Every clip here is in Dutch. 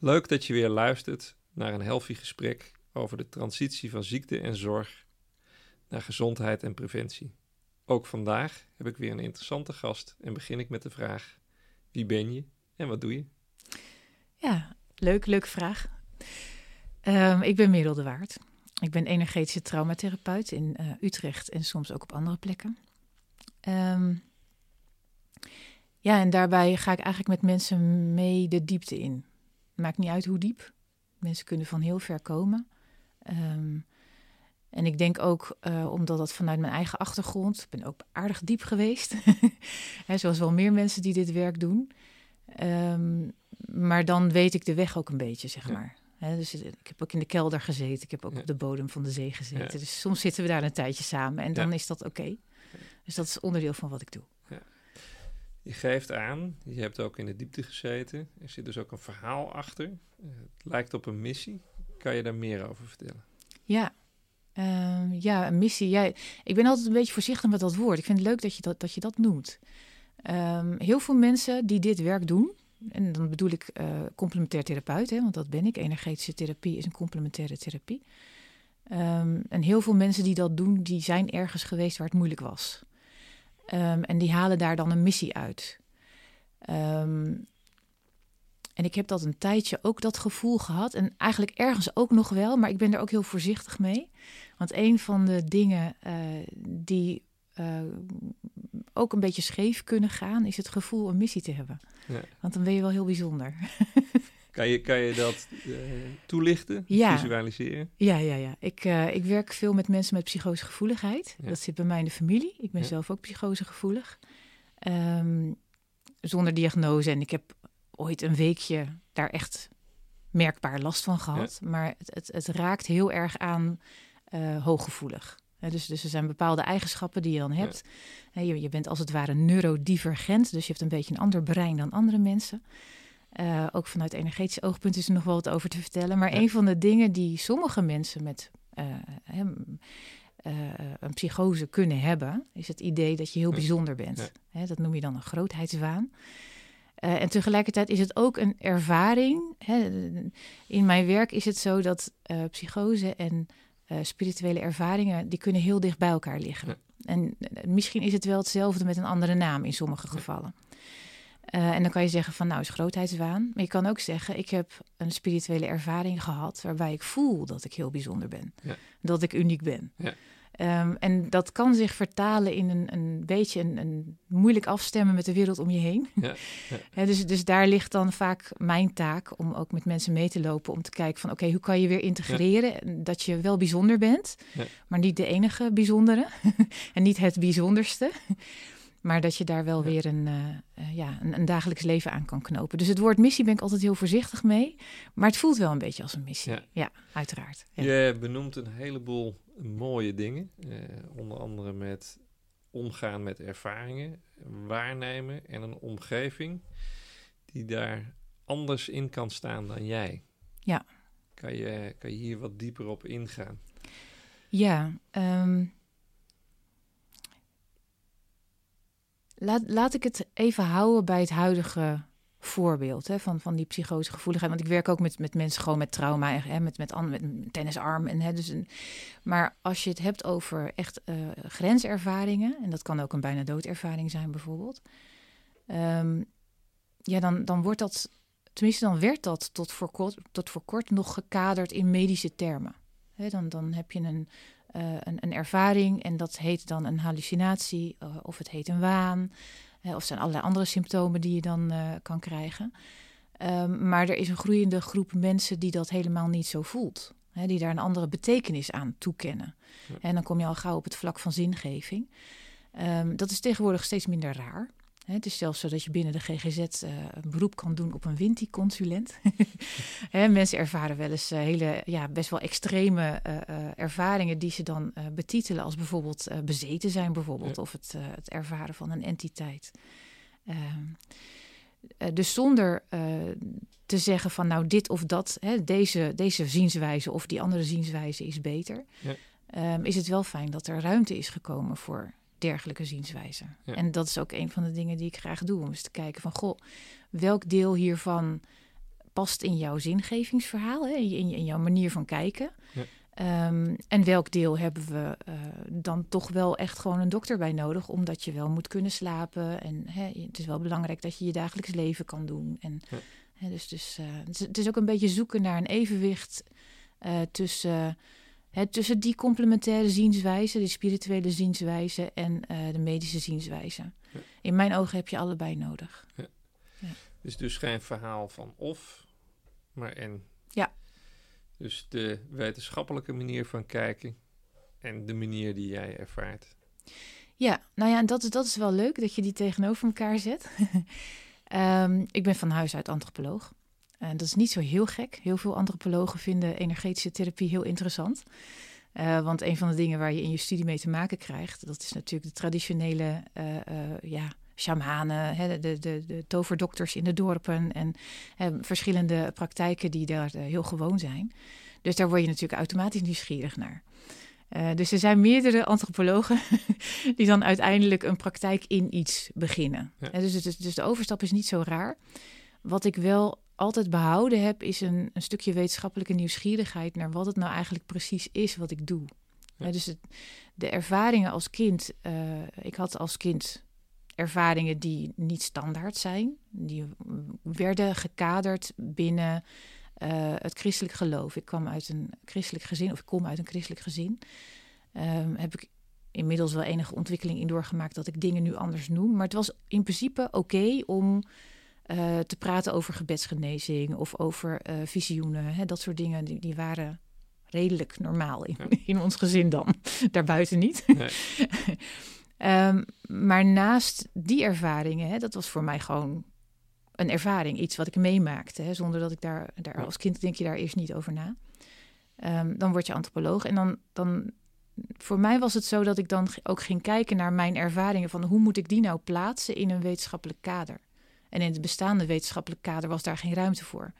Leuk dat je weer luistert naar een healthy gesprek over de transitie van ziekte en zorg naar gezondheid en preventie. Ook vandaag heb ik weer een interessante gast en begin ik met de vraag: wie ben je en wat doe je? Ja, leuk, leuke vraag. Ehm, ik ben Merel de Waard. Ik ben energetische traumatherapeut in eh, Utrecht en soms ook op andere plekken. Ehm, ja, en daarbij ga ik eigenlijk met mensen mee de diepte in. Maakt niet uit hoe diep. Mensen kunnen van heel ver komen. Ehm, en ik denk ook, uh, omdat dat vanuit mijn eigen achtergrond, ik ben ook aardig diep geweest. He, zoals wel meer mensen die dit werk doen. Um, maar dan weet ik de weg ook een beetje, zeg maar. dus ik heb ook in de kelder gezeten, ik heb ook op de bodem van de zee gezeten. Dus soms zitten we daar een tijdje samen en dan is dat oké. Dus dat is onderdeel van wat ik doe. Je geeft aan, je hebt ook in de diepte gezeten. Er zit dus ook een verhaal achter. Het lijkt op een missie. Kan je daar meer over vertellen? Ja, uh, ja een missie. Ja, ik ben altijd een beetje voorzichtig met dat woord. Ik vind het leuk dat je dat, dat, je dat noemt. Um, heel veel mensen die dit werk doen, en dan bedoel ik uh, complementair therapeut, hè, want dat ben ik. Energetische therapie is een complementaire therapie. Um, en heel veel mensen die dat doen, die zijn ergens geweest waar het moeilijk was. Um, en die halen daar dan een missie uit. Um, en ik heb dat een tijdje ook dat gevoel gehad. En eigenlijk ergens ook nog wel, maar ik ben er ook heel voorzichtig mee. Want een van de dingen uh, die uh, ook een beetje scheef kunnen gaan, is het gevoel een missie te hebben. Ja. Want dan ben je wel heel bijzonder. Kan je, kan je dat uh, toelichten, ja. visualiseren? Ja, ja, ja. Ik, uh, ik werk veel met mensen met psychosegevoeligheid. Ja. Dat zit bij mij in de familie. Ik ben ja. zelf ook psychosegevoelig. Um, zonder diagnose. En ik heb ooit een weekje daar echt merkbaar last van gehad. Maar het, het, het, raakt heel erg aan uh, hooggevoelig. Dus, dus er zijn bepaalde eigenschappen die je dan hebt. Je, bent als het ware neurodivergent, dus je hebt een beetje een ander brein dan andere mensen. Uh, ook vanuit energetisch oogpunt is er nog wel wat over te vertellen. Maar ja. een van de dingen die sommige mensen met uh, hem, uh, een psychose kunnen hebben, is het idee dat je heel bijzonder bent. Hè, dat noem je dan een grootheidswaan. en tegelijkertijd is het ook een ervaring. Hè, in mijn werk is het zo dat psychose en spirituele ervaringen, die kunnen heel dicht bij elkaar liggen. Ja. En misschien is het wel hetzelfde met een andere naam in sommige gevallen. Uh, en dan kan je zeggen van nou is grootheidswaan. Maar je kan ook zeggen ik heb een spirituele ervaring gehad waarbij ik voel dat ik heel bijzonder ben. Ja. Dat ik uniek ben. Ja. Um, en dat kan zich vertalen in een, een beetje een, een, moeilijk afstemmen met de wereld om je heen. Ja, ja. dus, dus daar ligt dan vaak mijn taak om ook met mensen mee te lopen. Om te kijken van oké, okay, hoe kan je weer integreren ja. dat je wel bijzonder bent. Maar niet de enige bijzondere. en niet het bijzonderste. Maar dat je daar wel ja. weer een, uh, ja, een, een, dagelijks leven aan kan knopen. Dus het woord missie ben ik altijd heel voorzichtig mee. Maar het voelt wel een beetje als een missie. Ja, ja uiteraard. Ja. Je benoemt een heleboel mooie dingen. Uh, onder andere met omgaan met ervaringen, waarnemen en een omgeving die daar anders in kan staan dan jij. Ja. Kan je, kan je hier wat dieper op ingaan? Ja, um, Laat, laat ik het even houden bij het huidige voorbeeld hè, van, van die psychosegevoeligheid. Want ik werk ook met, met mensen gewoon met trauma, hè, met, met, met tennisarm. En, hè, dus een, maar als je het hebt over echt uh, grenservaringen, en dat kan ook een bijna doodervaring zijn bijvoorbeeld. Um, ja, dan, dan wordt dat, tenminste dan werd dat tot voor kort, tot voor kort nog gekaderd in medische termen. Dan, dan heb je een, een, een, ervaring en dat heet dan een hallucinatie uh, of het heet een waan. Uh, of zijn allerlei andere symptomen die je dan kan krijgen. Um, maar er is een groeiende groep mensen die dat helemaal niet zo voelt. Hè, die daar een andere betekenis aan toekennen. Ja. En dan kom je al gauw op het vlak van zingeving. Um, dat is tegenwoordig steeds minder raar. Het is zelfs zo dat je binnen de GGZ uh, een beroep kan doen op een Winti-consulent. mensen ervaren wel eens uh, hele, ja, best wel extreme uh, ervaringen die ze dan betitelen als bijvoorbeeld bezeten zijn, bijvoorbeeld, ja. of het, het, ervaren van een entiteit. Ehm, dus zonder te zeggen van nou dit of dat, hè, deze, deze zienswijze of die andere zienswijze is beter, ja. um, is het wel fijn dat er ruimte is gekomen voor dergelijke zienswijze. Ja. En dat is ook een van de dingen die ik graag doe. Om eens te kijken van, goh, welk deel hiervan past in jouw zingevingsverhaal, hè, in, in, jouw manier van kijken. Ja. Ehm, en welk deel hebben we eh, dan toch wel echt gewoon een dokter bij nodig, omdat je wel moet kunnen slapen. En hè, het is wel belangrijk dat je je dagelijks leven kan doen. En, Ja. hè, dus dus eh, het, is, het is ook een beetje zoeken naar een evenwicht eh, tussen, tussen die complementaire zienswijze, die spirituele zienswijze en eh, de medische zienswijze. Ja. In mijn ogen heb je allebei nodig. Dus dus geen verhaal van of, maar en. Ja. Dus de wetenschappelijke manier van kijken en de manier die jij ervaart. Ja, nou ja, en dat, is- dat is wel leuk dat je die tegenover elkaar zet. Ehm, ik ben van huis uit antropoloog. En dat is niet zo heel gek. Heel veel antropologen vinden energetische therapie heel interessant. Eh, want een van de dingen waar je in je studie mee te maken krijgt, dat is natuurlijk de traditionele eh, eh, ja, shamanen, hè, de, de, de toverdokters in de dorpen en eh, verschillende praktijken die daar eh, heel gewoon zijn. Dus daar word je natuurlijk automatisch nieuwsgierig naar. Eh, dus er zijn meerdere antropologen die dan uiteindelijk een praktijk in iets beginnen. Ja. Eh, dus, dus de overstap is niet zo raar. Wat ik wel altijd behouden heb, is een, een stukje wetenschappelijke nieuwsgierigheid naar wat het nou eigenlijk precies is wat ik doe. Ja. Dus het, de ervaringen als kind, eh, ik had als kind ervaringen die niet standaard zijn. Die werden gekaderd binnen eh, het christelijk geloof. Ik kwam uit een christelijk gezin, of ik kom uit een christelijk gezin. Ehm, heb ik inmiddels wel enige ontwikkeling in doorgemaakt dat ik dingen nu anders noem. Maar het was in principe oké om eh, te praten over gebedsgenezing of over eh, visioenen. Hè, dat soort dingen, die, die waren redelijk normaal in, Ja. in ons gezin dan. Daarbuiten niet. Nee. Ehm, maar naast die ervaringen, hè, dat was voor mij gewoon een ervaring, iets wat ik meemaakte, hè, zonder dat ik daar, daar als kind denk je daar eerst niet over na. Ehm, dan word je antropoloog en dan, dan, voor mij was het zo dat ik dan ook ging kijken naar mijn ervaringen van hoe moet ik die nou plaatsen in een wetenschappelijk kader. En in het bestaande wetenschappelijk kader was daar geen ruimte voor.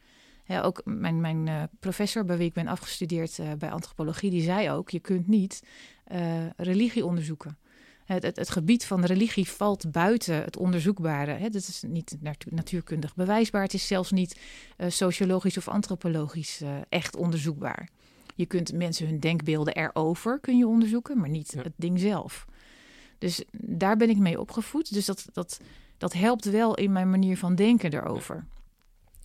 Ook mijn, mijn eh, professor, bij wie ik ben afgestudeerd eh, bij antropologie, die zei ook: je kunt niet eh, religie onderzoeken. Het, het, het gebied van religie valt buiten het onderzoekbare. Hè. Dat is niet natu- natuurkundig bewijsbaar. Het is zelfs niet sociologisch of antropologisch echt onderzoekbaar. Je kunt mensen hun denkbeelden erover kun je onderzoeken, maar niet Ja. het ding zelf. Dus daar ben ik mee opgevoed. Dus dat, dat, dat helpt wel in mijn manier van denken erover.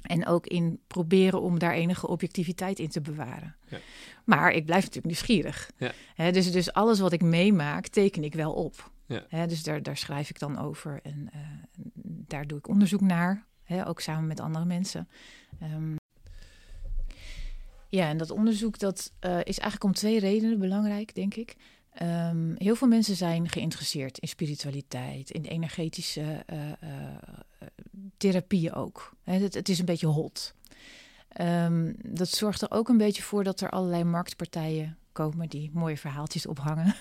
En ook in proberen om daar enige objectiviteit in te bewaren. Ja. Maar ik blijf natuurlijk nieuwsgierig. Ja. Dus, dus alles wat ik meemaak, teken ik wel op. Ja. Dus daar, daar schrijf ik dan over en eh, daar doe ik onderzoek naar. Ook samen met andere mensen. Ehm, ja, en dat onderzoek dat, eh, is eigenlijk om twee redenen belangrijk, denk ik. Ehm, heel veel mensen zijn geïnteresseerd in spiritualiteit, in energetische eh, eh, therapieën ook. Het, het is een beetje hot. Ehm, dat zorgt er ook een beetje voor dat er allerlei marktpartijen komen die mooie verhaaltjes ophangen.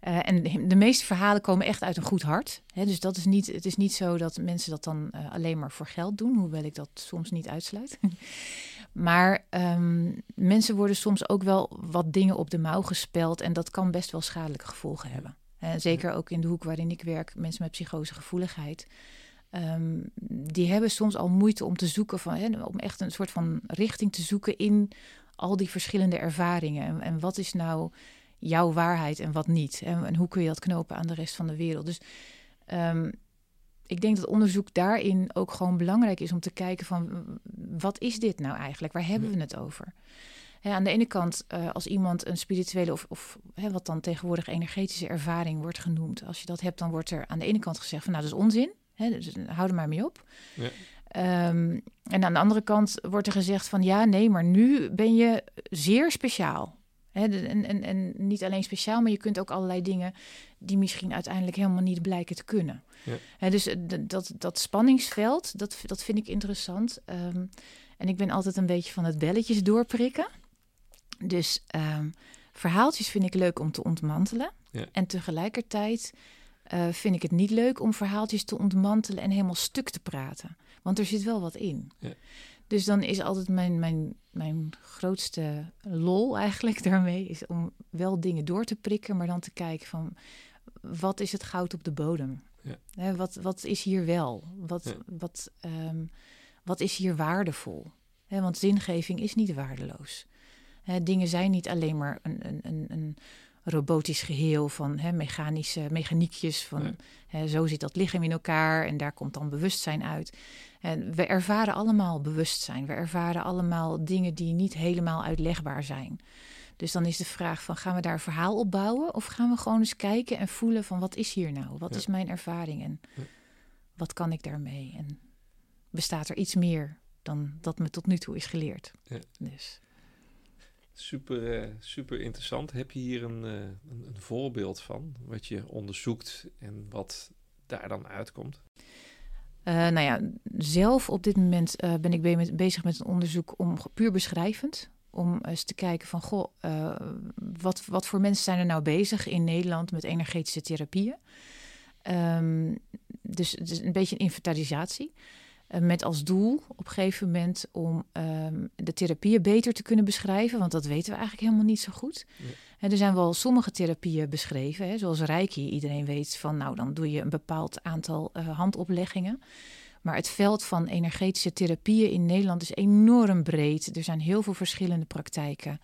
Eh, en de, meeste verhalen komen echt uit een goed hart. Dus dat is niet, het is niet zo dat mensen dat dan alleen maar voor geld doen, hoewel ik dat soms niet uitsluit. maar ehm, mensen worden soms ook wel wat dingen op de mouw gespeld en dat kan best wel schadelijke gevolgen hebben. En zeker ook in de hoek waarin ik werk, mensen met psychosegevoeligheid. Ehm, die hebben soms al moeite om te zoeken van, hè, om echt een soort van richting te zoeken in al die verschillende ervaringen. En, en wat is nou jouw waarheid en wat niet? En, en hoe kun je dat knopen aan de rest van de wereld? Dus ehm, ik denk dat onderzoek daarin ook gewoon belangrijk is om te kijken van wat is dit nou eigenlijk? Waar hebben we het over? Aan de ene kant, eh, als iemand een spirituele of, of hè, wat dan tegenwoordig energetische ervaring wordt genoemd, als je dat hebt, dan wordt er aan de ene kant gezegd van nou dat is onzin. Hè, dus hou er maar mee op. Ja. Ehm, en aan de andere kant wordt er gezegd van ja, nee, maar nu ben je zeer speciaal. En, en, en niet alleen speciaal, maar je kunt ook allerlei dingen die misschien uiteindelijk helemaal niet blijken te kunnen. Ja. Dus eh, dat, dat spanningsveld, dat, dat vind ik interessant. Ehm, en ik ben altijd een beetje van het belletjes doorprikken. Dus ehm, verhaaltjes vind ik leuk om te ontmantelen. Ja. En tegelijkertijd eh, vind ik het niet leuk om verhaaltjes te ontmantelen en helemaal stuk te praten. Want er zit wel wat in. Ja. Dus dan is altijd mijn, mijn, mijn grootste lol eigenlijk daarmee... is om wel dingen door te prikken, maar dan te kijken van... wat is het goud op de bodem? Ja. Hè, wat, wat is hier wel? Wat, Ja. wat, ehm, wat is hier waardevol? want zingeving is niet waardeloos. dingen zijn niet alleen maar een, een, een, een robotisch geheel van mechanische mechaniekjes. Van zo zit dat lichaam in elkaar en daar komt dan bewustzijn uit. En we ervaren allemaal bewustzijn. We ervaren allemaal dingen die niet helemaal uitlegbaar zijn. Dus dan is de vraag van gaan we daar een verhaal op bouwen of gaan we gewoon eens kijken en voelen van wat is hier nou? Wat is mijn ervaring en wat kan ik daarmee? En bestaat er iets meer dan dat me tot nu toe is geleerd? Ja. Dus. Super, uh, super interessant. Heb je hier een, uh, een, een, voorbeeld van wat je onderzoekt en wat daar dan uitkomt? Uh, nou ja, zelf op dit moment ben ik bezig met een onderzoek om puur beschrijvend om eens te kijken van, goh, wat, wat voor mensen zijn er nou bezig in Nederland met energetische therapieën? Um, dus is een beetje een inventarisatie. Uh, met als doel op een gegeven moment om um, de therapieën beter te kunnen beschrijven, want dat weten we eigenlijk helemaal niet zo goed. Ja. er zijn wel sommige therapieën beschreven, hè, zoals Reiki. Iedereen weet van, nou dan doe je een bepaald aantal uh, handopleggingen. Maar het veld van energetische therapieën in Nederland is enorm breed. Er zijn heel veel verschillende praktijken.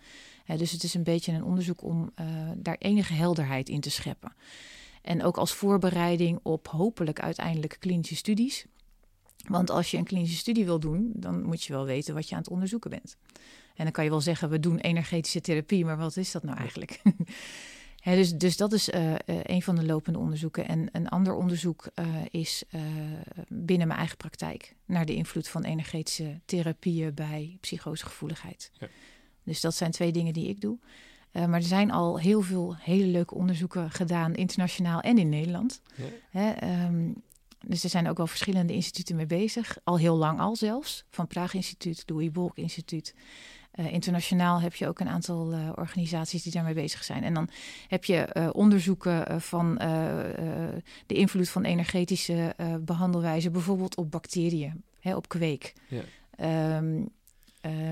dus het is een beetje een onderzoek om uh, daar enige helderheid in te scheppen. En ook als voorbereiding op hopelijk uiteindelijk klinische studies. Want als je een klinische studie wil doen, dan moet je wel weten wat je aan het onderzoeken bent. En dan kan je wel zeggen, we doen energetische therapie, maar wat is dat nou eigenlijk? dus, dus dat is uh, een van de lopende onderzoeken. En een ander onderzoek uh, is binnen mijn eigen praktijk naar de invloed van energetische therapieën bij psychosegevoeligheid. Ja. Dus dat zijn twee dingen die ik doe. maar er zijn al heel veel hele leuke onderzoeken gedaan, internationaal en in Nederland. Ja. um, dus er zijn ook wel verschillende instituten mee bezig, al heel lang al zelfs. Van Praag Instituut, Louis Bolk Instituut. Uh, internationaal heb je ook een aantal uh, organisaties die daarmee bezig zijn. En dan heb je uh, onderzoeken van de invloed van energetische behandelwijzen, bijvoorbeeld op bacteriën, hè, op kweek. Ja. Um,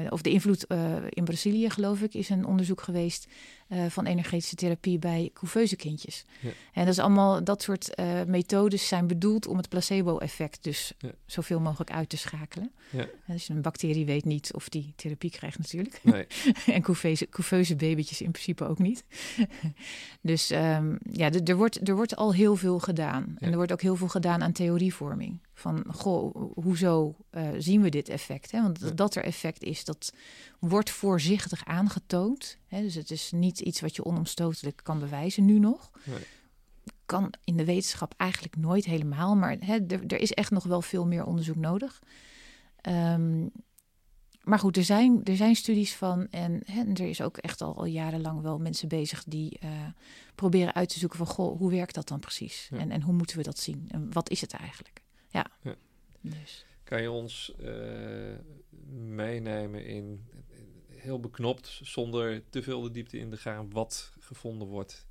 of de invloed in Brazilië, geloof ik, is een onderzoek geweest uh, van energetische therapie bij couveuse kindjes. Ja. En dat is allemaal dat soort uh, methodes zijn bedoeld om het placebo-effect dus ja. zoveel mogelijk uit te schakelen. Ja. Dus een bacterie weet niet of die therapie krijgt natuurlijk. Nee. en couveuse, couveuse babytjes in principe ook niet. dus um, ja, er wordt, er wordt al heel veel gedaan. En er wordt ook heel veel gedaan aan theorievorming. Van, goh, hoezo uh, zien we dit effect? Hè? Want dat er effect is, dat wordt voorzichtig aangetoond. Hè? Dus het is niet iets wat je onomstotelijk kan bewijzen nu nog. Nee. Kan in de wetenschap eigenlijk nooit helemaal, maar hè, er, er, is echt nog wel veel meer onderzoek nodig. Um, maar goed, er zijn, er zijn studies van en, hè, er is ook echt al, al, jarenlang wel mensen bezig die uh, proberen uit te zoeken van, goh, hoe werkt dat dan precies? Ja. En, en hoe moeten we dat zien? En wat is het eigenlijk? Ja. ja. Dus. Kan je ons uh, meenemen in heel beknopt, zonder te veel de diepte in te gaan, wat gevonden wordt?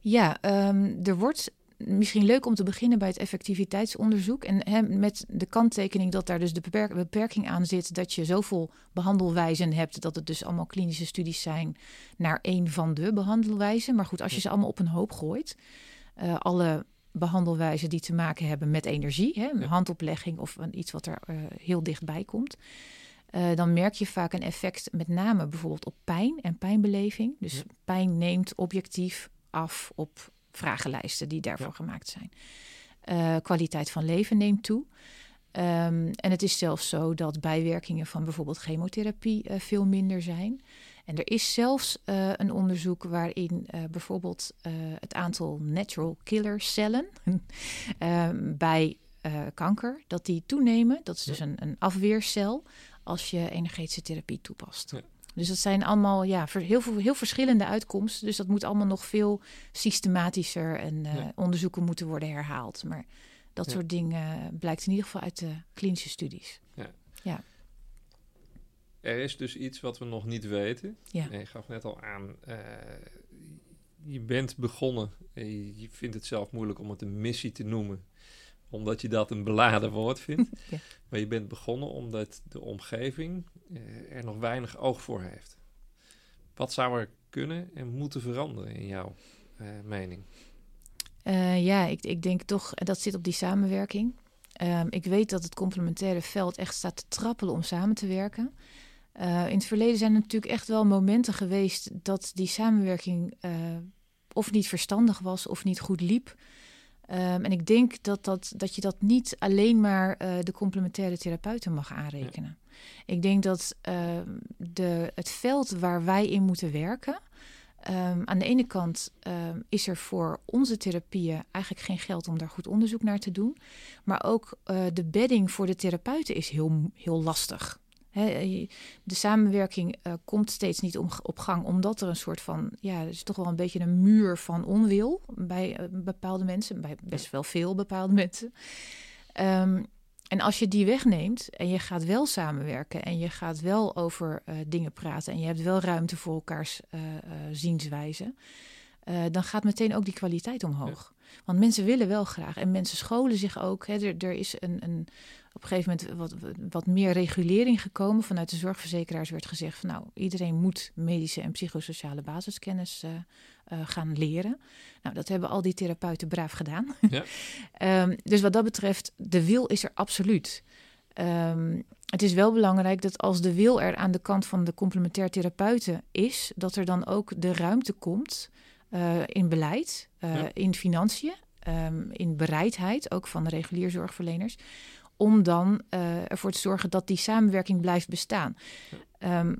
Ja, um, er wordt misschien leuk om te beginnen bij het effectiviteitsonderzoek. En hè, met de kanttekening dat daar dus de beperk beperking aan zit dat je zoveel behandelwijzen hebt, dat het dus allemaal klinische studies zijn naar één van de behandelwijzen. Maar goed, als je ze allemaal op een hoop gooit, uh, alle behandelwijzen die te maken hebben met energie, hè, een handoplegging of een, iets wat er uh, heel dichtbij komt. Uh, dan merk je vaak een effect, met name bijvoorbeeld op pijn en pijnbeleving. Dus ja. pijn neemt objectief af op vragenlijsten die daarvoor ja. gemaakt zijn. Uh, kwaliteit van leven neemt toe. Um, en het is zelfs zo dat bijwerkingen van bijvoorbeeld chemotherapie uh, veel minder zijn. En er is zelfs uh, een onderzoek waarin bijvoorbeeld het aantal natural killer cellen ehm, bij kanker, dat die toenemen. Dat is dus een, een afweercel als je energetische therapie toepast. Ja. Dus dat zijn allemaal ja, heel, veel, heel verschillende uitkomsten. Dus dat moet allemaal nog veel systematischer en uh, ja. onderzoeken moeten worden herhaald. Maar dat ja. soort dingen blijkt in ieder geval uit de klinische studies. Ja. ja. Er is dus iets wat we nog niet weten. Ja. je gaf net al aan, uh, je bent begonnen. Je vindt het zelf moeilijk om het een missie te noemen omdat je dat een beladen woord vindt. ja. Maar je bent begonnen omdat de omgeving uh, er nog weinig oog voor heeft. Wat zou er kunnen en moeten veranderen in jouw uh, mening? Uh, ja, ik, ik denk toch, dat zit op die samenwerking. Ehm, ik weet dat het complementaire veld echt staat te trappelen om samen te werken. Uh, in het verleden zijn er natuurlijk echt wel momenten geweest dat die samenwerking uh, of niet verstandig was of niet goed liep. Um, en ik denk dat, dat, dat je dat niet alleen maar uh, de complementaire therapeuten mag aanrekenen. Ja. Ik denk dat ehm, de, het veld waar wij in moeten werken. Um, aan de ene kant is er voor onze therapieën eigenlijk geen geld om daar goed onderzoek naar te doen. Maar ook uh, de bedding voor de therapeuten is heel, heel lastig. He, de samenwerking uh, komt steeds niet op gang, omdat er een soort van, ja, er is toch wel een beetje een muur van onwil bij uh, bepaalde mensen, bij best wel veel bepaalde mensen. Um, en als je die wegneemt en je gaat wel samenwerken en je gaat wel over dingen praten en je hebt wel ruimte voor elkaars zienswijze, dan gaat meteen ook die kwaliteit omhoog. Want mensen willen wel graag en mensen scholen zich ook. Hè. Er, er is een, een op een gegeven moment wat, wat meer regulering gekomen. Vanuit de zorgverzekeraars werd gezegd van nou, iedereen moet medische en psychosociale basiskennis uh, uh, gaan leren. Nou, dat hebben al die therapeuten braaf gedaan. Ja. um, dus wat dat betreft, de wil is er absoluut. Um, het is wel belangrijk dat als de wil er aan de kant van de complementair therapeuten is, dat er dan ook de ruimte komt uh, in beleid, ja. in financiën, um, in bereidheid, ook van de regulier zorgverleners, om dan uh, ervoor te zorgen dat die samenwerking blijft bestaan. Ja. Um,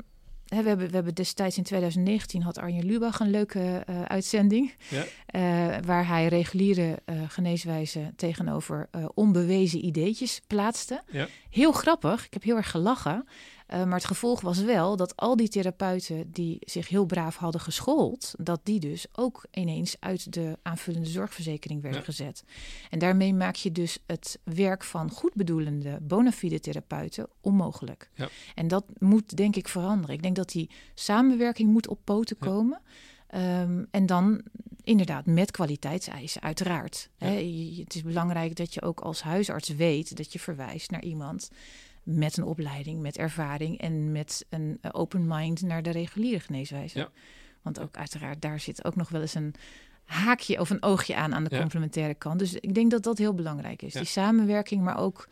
hè, we, hebben, we hebben destijds in 2019 had Arjen Lubach een leuke uitzending. Ja. Waar hij reguliere geneeswijzen tegenover onbewezen ideetjes plaatste. Heel grappig. Ik heb heel erg gelachen. Uh, maar het gevolg was wel dat al die therapeuten die zich heel braaf hadden geschoold, dat die dus ook ineens uit de aanvullende zorgverzekering werden ja. gezet. En daarmee maak je dus het werk van goedbedoelende bona fide therapeuten onmogelijk. Ja. En dat moet denk ik veranderen. Ik denk dat die samenwerking moet op poten komen. Um, en dan inderdaad met kwaliteitseisen, uiteraard. Ja. Het is belangrijk dat je ook als huisarts weet dat je verwijst naar iemand met een opleiding, met ervaring en met een uh, open mind naar de reguliere geneeswijze. Ja. Want ook uiteraard daar zit ook nog wel eens een haakje of een oogje aan aan de ja. complementaire kant. Dus ik denk dat dat heel belangrijk is. Ja. Die samenwerking, maar ook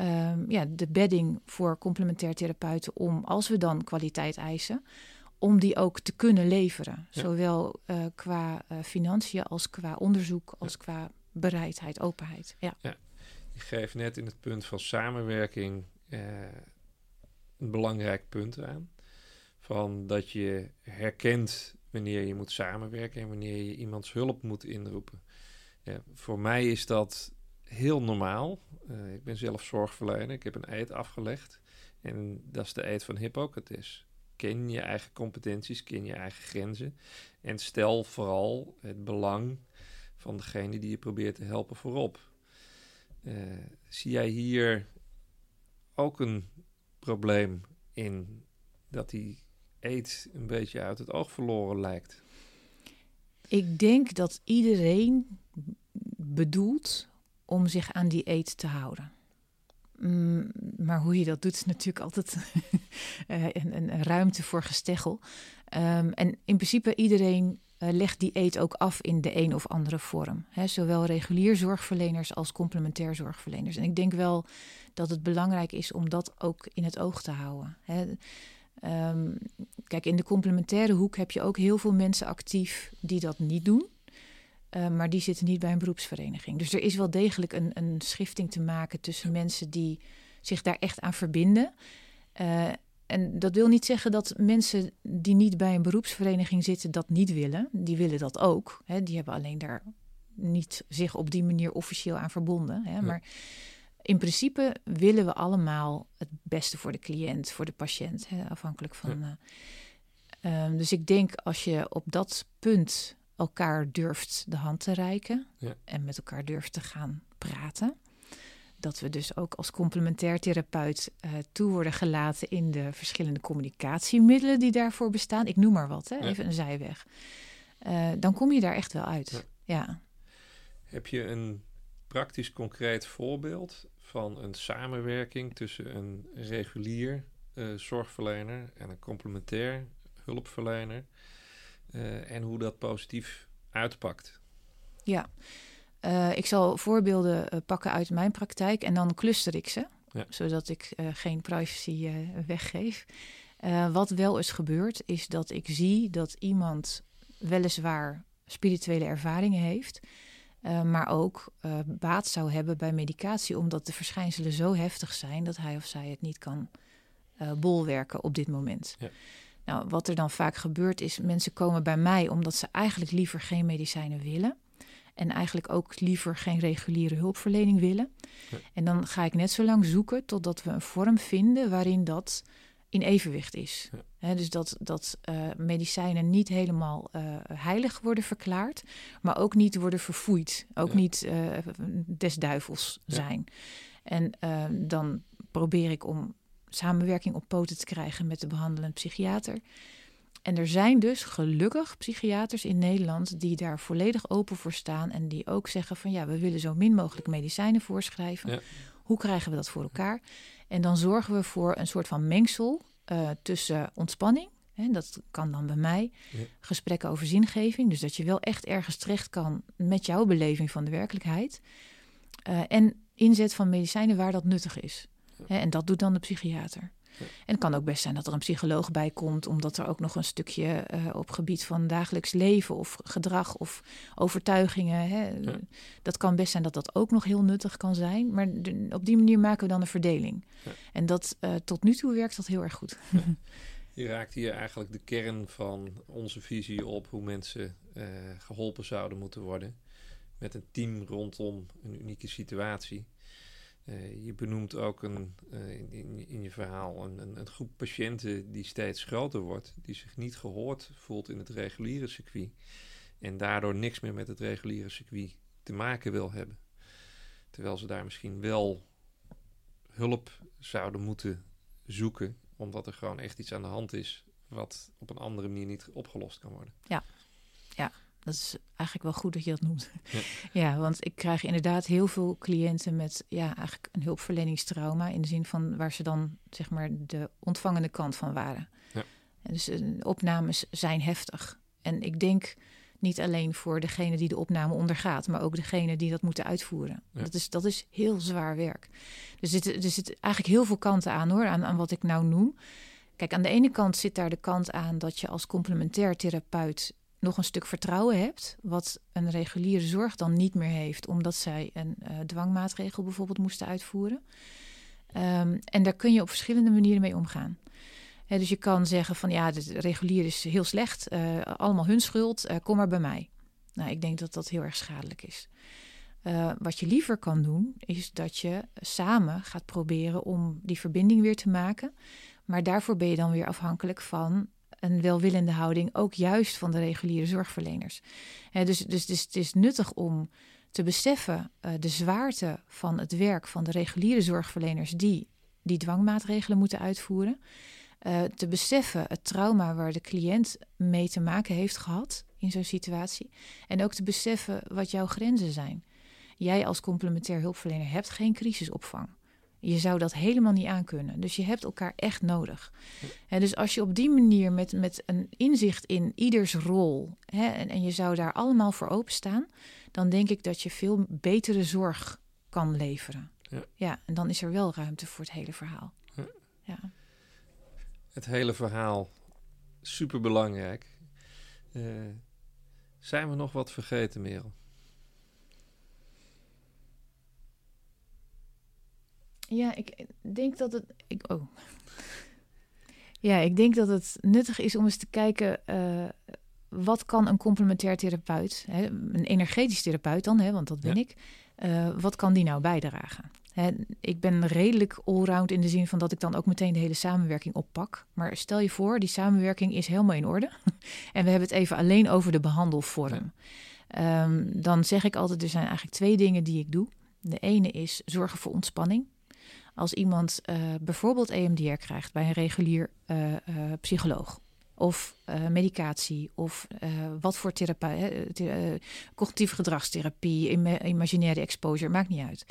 um, ja, de bedding voor complementair therapeuten om, als we dan kwaliteit eisen, om die ook te kunnen leveren. Zowel uh, qua uh, financiën als qua onderzoek, als qua bereidheid, openheid. Ja. ja. Je geeft net in het punt van samenwerking een belangrijk punt aan. Van dat je herkent wanneer je moet samenwerken en wanneer je iemands hulp moet inroepen. Voor mij is dat heel normaal. Uh, ik ben zelf zorgverlener. Ik heb een eed afgelegd. En dat is de eed van Hippocrates. Ken je eigen competenties, ken je eigen grenzen. En stel vooral het belang van degene die je probeert te helpen voorop. Uh, zie jij hier ook een probleem in dat die eet een beetje uit het oog verloren lijkt? Ik denk dat iedereen bedoelt om zich aan die eet te houden. Mm, maar hoe je dat doet is natuurlijk altijd eh, een, een, ruimte voor gesteggel. Um, en in principe iedereen uh, legt die eet ook af in de een of andere vorm. Hè, zowel regulier zorgverleners als complementair zorgverleners. En ik denk wel dat het belangrijk is om dat ook in het oog te houden. Hè. Um, kijk, in de complementaire hoek heb je ook heel veel mensen actief die dat niet doen. Uh, maar die zitten niet bij een beroepsvereniging. Dus er is wel degelijk een, een schifting te maken tussen mensen die zich daar echt aan verbinden. Uh, en dat wil niet zeggen dat mensen die niet bij een beroepsvereniging zitten dat niet willen. Die willen dat ook. Hè. Die hebben alleen daar niet zich op die manier officieel aan verbonden. Hè. Maar in principe willen we allemaal het beste voor de cliënt, voor de patiënt, hè, afhankelijk van. Ja. Uh, um, dus ik denk als je op dat punt elkaar durft de hand te reiken ja. en met elkaar durft te gaan praten, dat we dus ook als complementair therapeut uh, toe worden gelaten in de verschillende communicatiemiddelen die daarvoor bestaan. Ik noem maar wat, hè? even ja. een zijweg. Uh, dan kom je daar echt wel uit. Ja. ja. Heb je een praktisch concreet voorbeeld van een samenwerking tussen een regulier uh, zorgverlener en een complementair hulpverlener en hoe dat positief uitpakt? Ja. Uh, ik zal voorbeelden uh, pakken uit mijn praktijk en dan cluster ik ze, ja. zodat ik uh, geen privacy weggeef. wat wel eens gebeurt, is dat ik zie dat iemand weliswaar spirituele ervaringen heeft, maar ook baat zou hebben bij medicatie, omdat de verschijnselen zo heftig zijn dat hij of zij het niet kan bolwerken op dit moment. Ja. Nou, wat er dan vaak gebeurt is, mensen komen bij mij omdat ze eigenlijk liever geen medicijnen willen. En eigenlijk ook liever geen reguliere hulpverlening willen. En dan ga ik net zo lang zoeken totdat we een vorm vinden waarin dat in evenwicht is. dus dat, dat uh, medicijnen niet helemaal uh, heilig worden verklaard, maar ook niet worden verfoeid. Ook niet uh, des duivels zijn. En dan probeer ik om samenwerking op poten te krijgen met de behandelend psychiater. En er zijn dus gelukkig psychiaters in Nederland die daar volledig open voor staan en die ook zeggen van ja, we willen zo min mogelijk medicijnen voorschrijven. Hoe krijgen we dat voor elkaar? En dan zorgen we voor een soort van mengsel uh, tussen ontspanning. Hè, dat kan dan bij mij. Gesprekken over zingeving. Dus dat je wel echt ergens terecht kan met jouw beleving van de werkelijkheid. Uh, en inzet van medicijnen waar dat nuttig is. Hè, en dat doet dan de psychiater. En het kan ook best zijn dat er een psycholoog bij komt, omdat er ook nog een stukje uh, op gebied van dagelijks leven of gedrag of overtuigingen. Hè, Dat kan best zijn dat dat ook nog heel nuttig kan zijn. Maar op die manier maken we dan een verdeling. Ja. En dat uh, tot nu toe werkt dat heel erg goed. Je raakt hier eigenlijk de kern van onze visie op hoe mensen uh, geholpen zouden moeten worden. Met een team rondom een unieke situatie. Uh, je benoemt ook een, uh, in, in, je verhaal een, een, een, groep patiënten die steeds groter wordt, die zich niet gehoord voelt in het reguliere circuit en daardoor niks meer met het reguliere circuit te maken wil hebben. Terwijl ze daar misschien wel hulp zouden moeten zoeken, omdat er gewoon echt iets aan de hand is wat op een andere manier niet opgelost kan worden. Ja, ja. Dat is eigenlijk wel goed dat je dat noemt. Ja. ja. want ik krijg inderdaad heel veel cliënten met ja, eigenlijk een hulpverleningstrauma. In de zin van waar ze dan zeg maar de ontvangende kant van waren. Ja. Dus uh, opnames zijn heftig. En ik denk niet alleen voor degene die de opname ondergaat, maar ook degene die dat moeten uitvoeren. Dat, is, dat is heel zwaar werk. Dus er zit, er zit eigenlijk heel veel kanten aan hoor, aan, aan wat ik nou noem. Kijk, aan de ene kant zit daar de kant aan dat je als complementair therapeut nog een stuk vertrouwen hebt, wat een reguliere zorg dan niet meer heeft, omdat zij een uh, dwangmaatregel bijvoorbeeld moesten uitvoeren. Um, en daar kun je op verschillende manieren mee omgaan. dus je kan zeggen van ja, de regulier is heel slecht, uh, allemaal hun schuld, uh, kom maar bij mij. Nou, ik denk dat dat heel erg schadelijk is. wat je liever kan doen, is dat je samen gaat proberen om die verbinding weer te maken. Maar daarvoor ben je dan weer afhankelijk van een welwillende houding, ook juist van de reguliere zorgverleners. dus, dus, dus het is nuttig om te beseffen uh, de zwaarte van het werk van de reguliere zorgverleners die die dwangmaatregelen moeten uitvoeren. Uh, te beseffen het trauma waar de cliënt mee te maken heeft gehad in zo'n situatie. En ook te beseffen wat jouw grenzen zijn. Jij als complementair hulpverlener hebt geen crisisopvang. Je zou dat helemaal niet aankunnen. Dus je hebt elkaar echt nodig. En dus als je op die manier met, met een inzicht in ieders rol hè, en, en je zou daar allemaal voor openstaan, dan denk ik dat je veel betere zorg kan leveren. Ja. ja, en dan is er wel ruimte voor het hele verhaal. Ja. ja. Het hele verhaal, super belangrijk. Uh, zijn we nog wat vergeten, Merel? Ja, ik denk dat het. Ik, oh. Ja, ik denk dat het nuttig is om eens te kijken. Uh, wat kan een complementair therapeut, hè, een energetisch therapeut dan, hè, want dat ben ik, uh, wat kan die nou bijdragen? Hè, ik ben redelijk allround in de zin van dat ik dan ook meteen de hele samenwerking oppak. Maar stel je voor, die samenwerking is helemaal in orde. en we hebben het even alleen over de behandelvorm. Um, dan zeg ik altijd, er zijn eigenlijk twee dingen die ik doe. De ene is zorgen voor ontspanning. Als iemand uh, bijvoorbeeld EMDR krijgt bij een regulier uh, uh, psycholoog of medicatie of wat voor therapie, cognitieve gedragstherapie, im imaginaire exposure, maakt niet uit.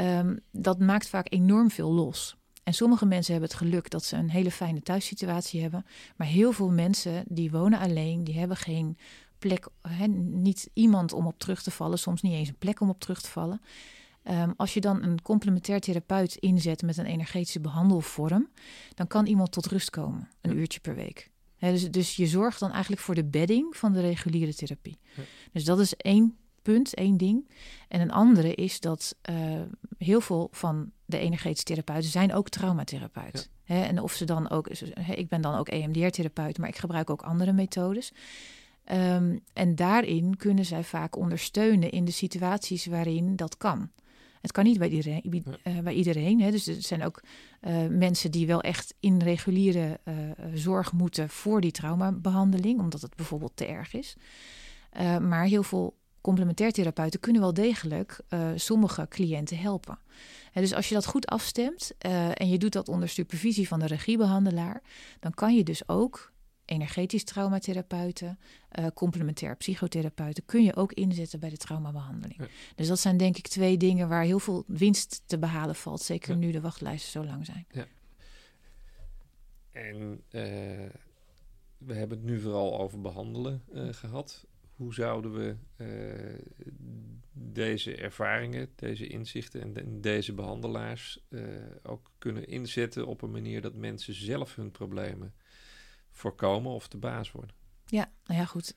Um, dat maakt vaak enorm veel los. En sommige mensen hebben het geluk dat ze een hele fijne thuissituatie hebben. Maar heel veel mensen die wonen alleen, die hebben geen plek, niet iemand om op terug te vallen, soms niet eens een plek om op terug te vallen. Ehm, als je dan een complementair therapeut inzet met een energetische behandelvorm, dan kan iemand tot rust komen, een uurtje per week. dus, dus je zorgt dan eigenlijk voor de bedding van de reguliere therapie. Dus dat is één punt, één ding. En een andere is dat uh, heel veel van de energetische therapeuten zijn ook traumatherapeut. Ja. en of ze dan ook, ik ben dan ook EMDR-therapeut, maar ik gebruik ook andere methodes. Um, en daarin kunnen zij vaak ondersteunen in de situaties waarin dat kan. Het kan niet bij iedereen. Uh, bij iedereen hè. Dus er zijn ook uh, mensen die wel echt in reguliere uh, zorg moeten voor die traumabehandeling, omdat het bijvoorbeeld te erg is. maar heel veel complementair therapeuten kunnen wel degelijk sommige cliënten helpen. En dus als je dat goed afstemt en je doet dat onder supervisie van de regiebehandelaar, dan kan je dus ook energetisch traumatherapeuten, uh, complementair psychotherapeuten, kun je ook inzetten bij de traumabehandeling. Ja. Dus dat zijn denk ik twee dingen waar heel veel winst te behalen valt, zeker ja. nu de wachtlijsten zo lang zijn. Ja. En we hebben het nu vooral over behandelen gehad hoe zouden we deze ervaringen, deze inzichten en de, deze behandelaars ook kunnen inzetten op een manier dat mensen zelf hun problemen voorkomen of de baas worden? Ja, nou ja, goed.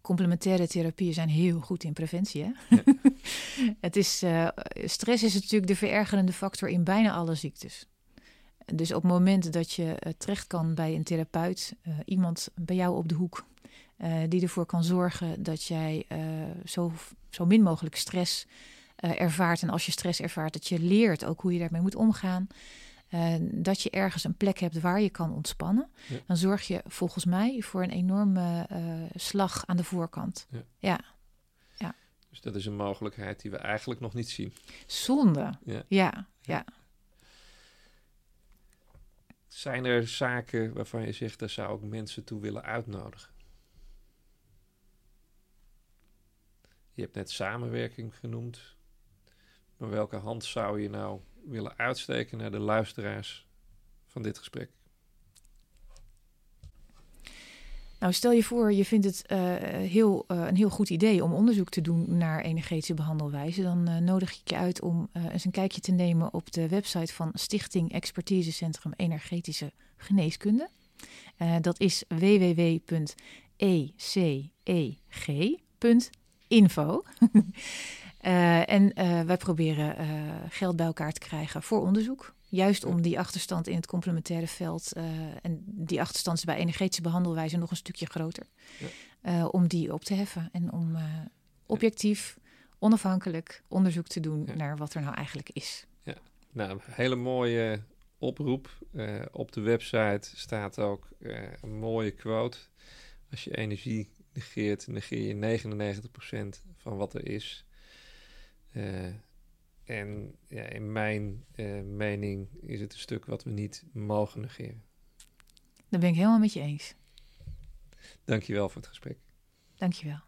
Complementaire therapieën zijn heel goed in preventie. Hè? Ja. het is, uh, stress is natuurlijk de verergerende factor in bijna alle ziektes. Dus op het moment dat je terecht kan bij een therapeut, iemand bij jou op de hoek die ervoor kan zorgen dat jij zo, zo min mogelijk stress ervaart. En als je stress ervaart, dat je leert ook hoe je daarmee moet omgaan. Dat je ergens een plek hebt waar je kan ontspannen. Ja. Dan zorg je volgens mij voor een enorme slag aan de voorkant. Ja. ja. ja. Dus dat is een mogelijkheid die we eigenlijk nog niet zien. Zonde. Ja. ja. ja. Zijn er zaken waarvan je zegt, daar zou ik mensen toe willen uitnodigen? Je hebt net samenwerking genoemd. Maar welke hand zou je nou willen uitsteken naar de luisteraars van dit gesprek? Nou, stel je voor, je vindt het uh, heel, uh, een heel goed idee om onderzoek te doen naar energetische behandelwijze. Dan uh, nodig ik je uit om eens een kijkje te nemen op de website van Stichting Expertisecentrum Energetische Geneeskunde. dat is www.eceg.nl info. uh, en uh, wij proberen uh, geld bij elkaar te krijgen voor onderzoek. Juist om die achterstand in het complementaire veld en die achterstand bij energetische behandelwijze nog een stukje groter. Ja. om die op te heffen en om objectief, onafhankelijk onderzoek te doen ja. naar wat er nou eigenlijk is. Ja, nou, een hele mooie oproep. op de website staat ook een mooie quote. Als je energie negeert, negeer je 99% van wat er is. Uh, en ja, in mijn uh, mening is het een stuk wat we niet mogen negeren. Daar ben ik helemaal met je eens. Dankjewel voor het gesprek. Dankjewel.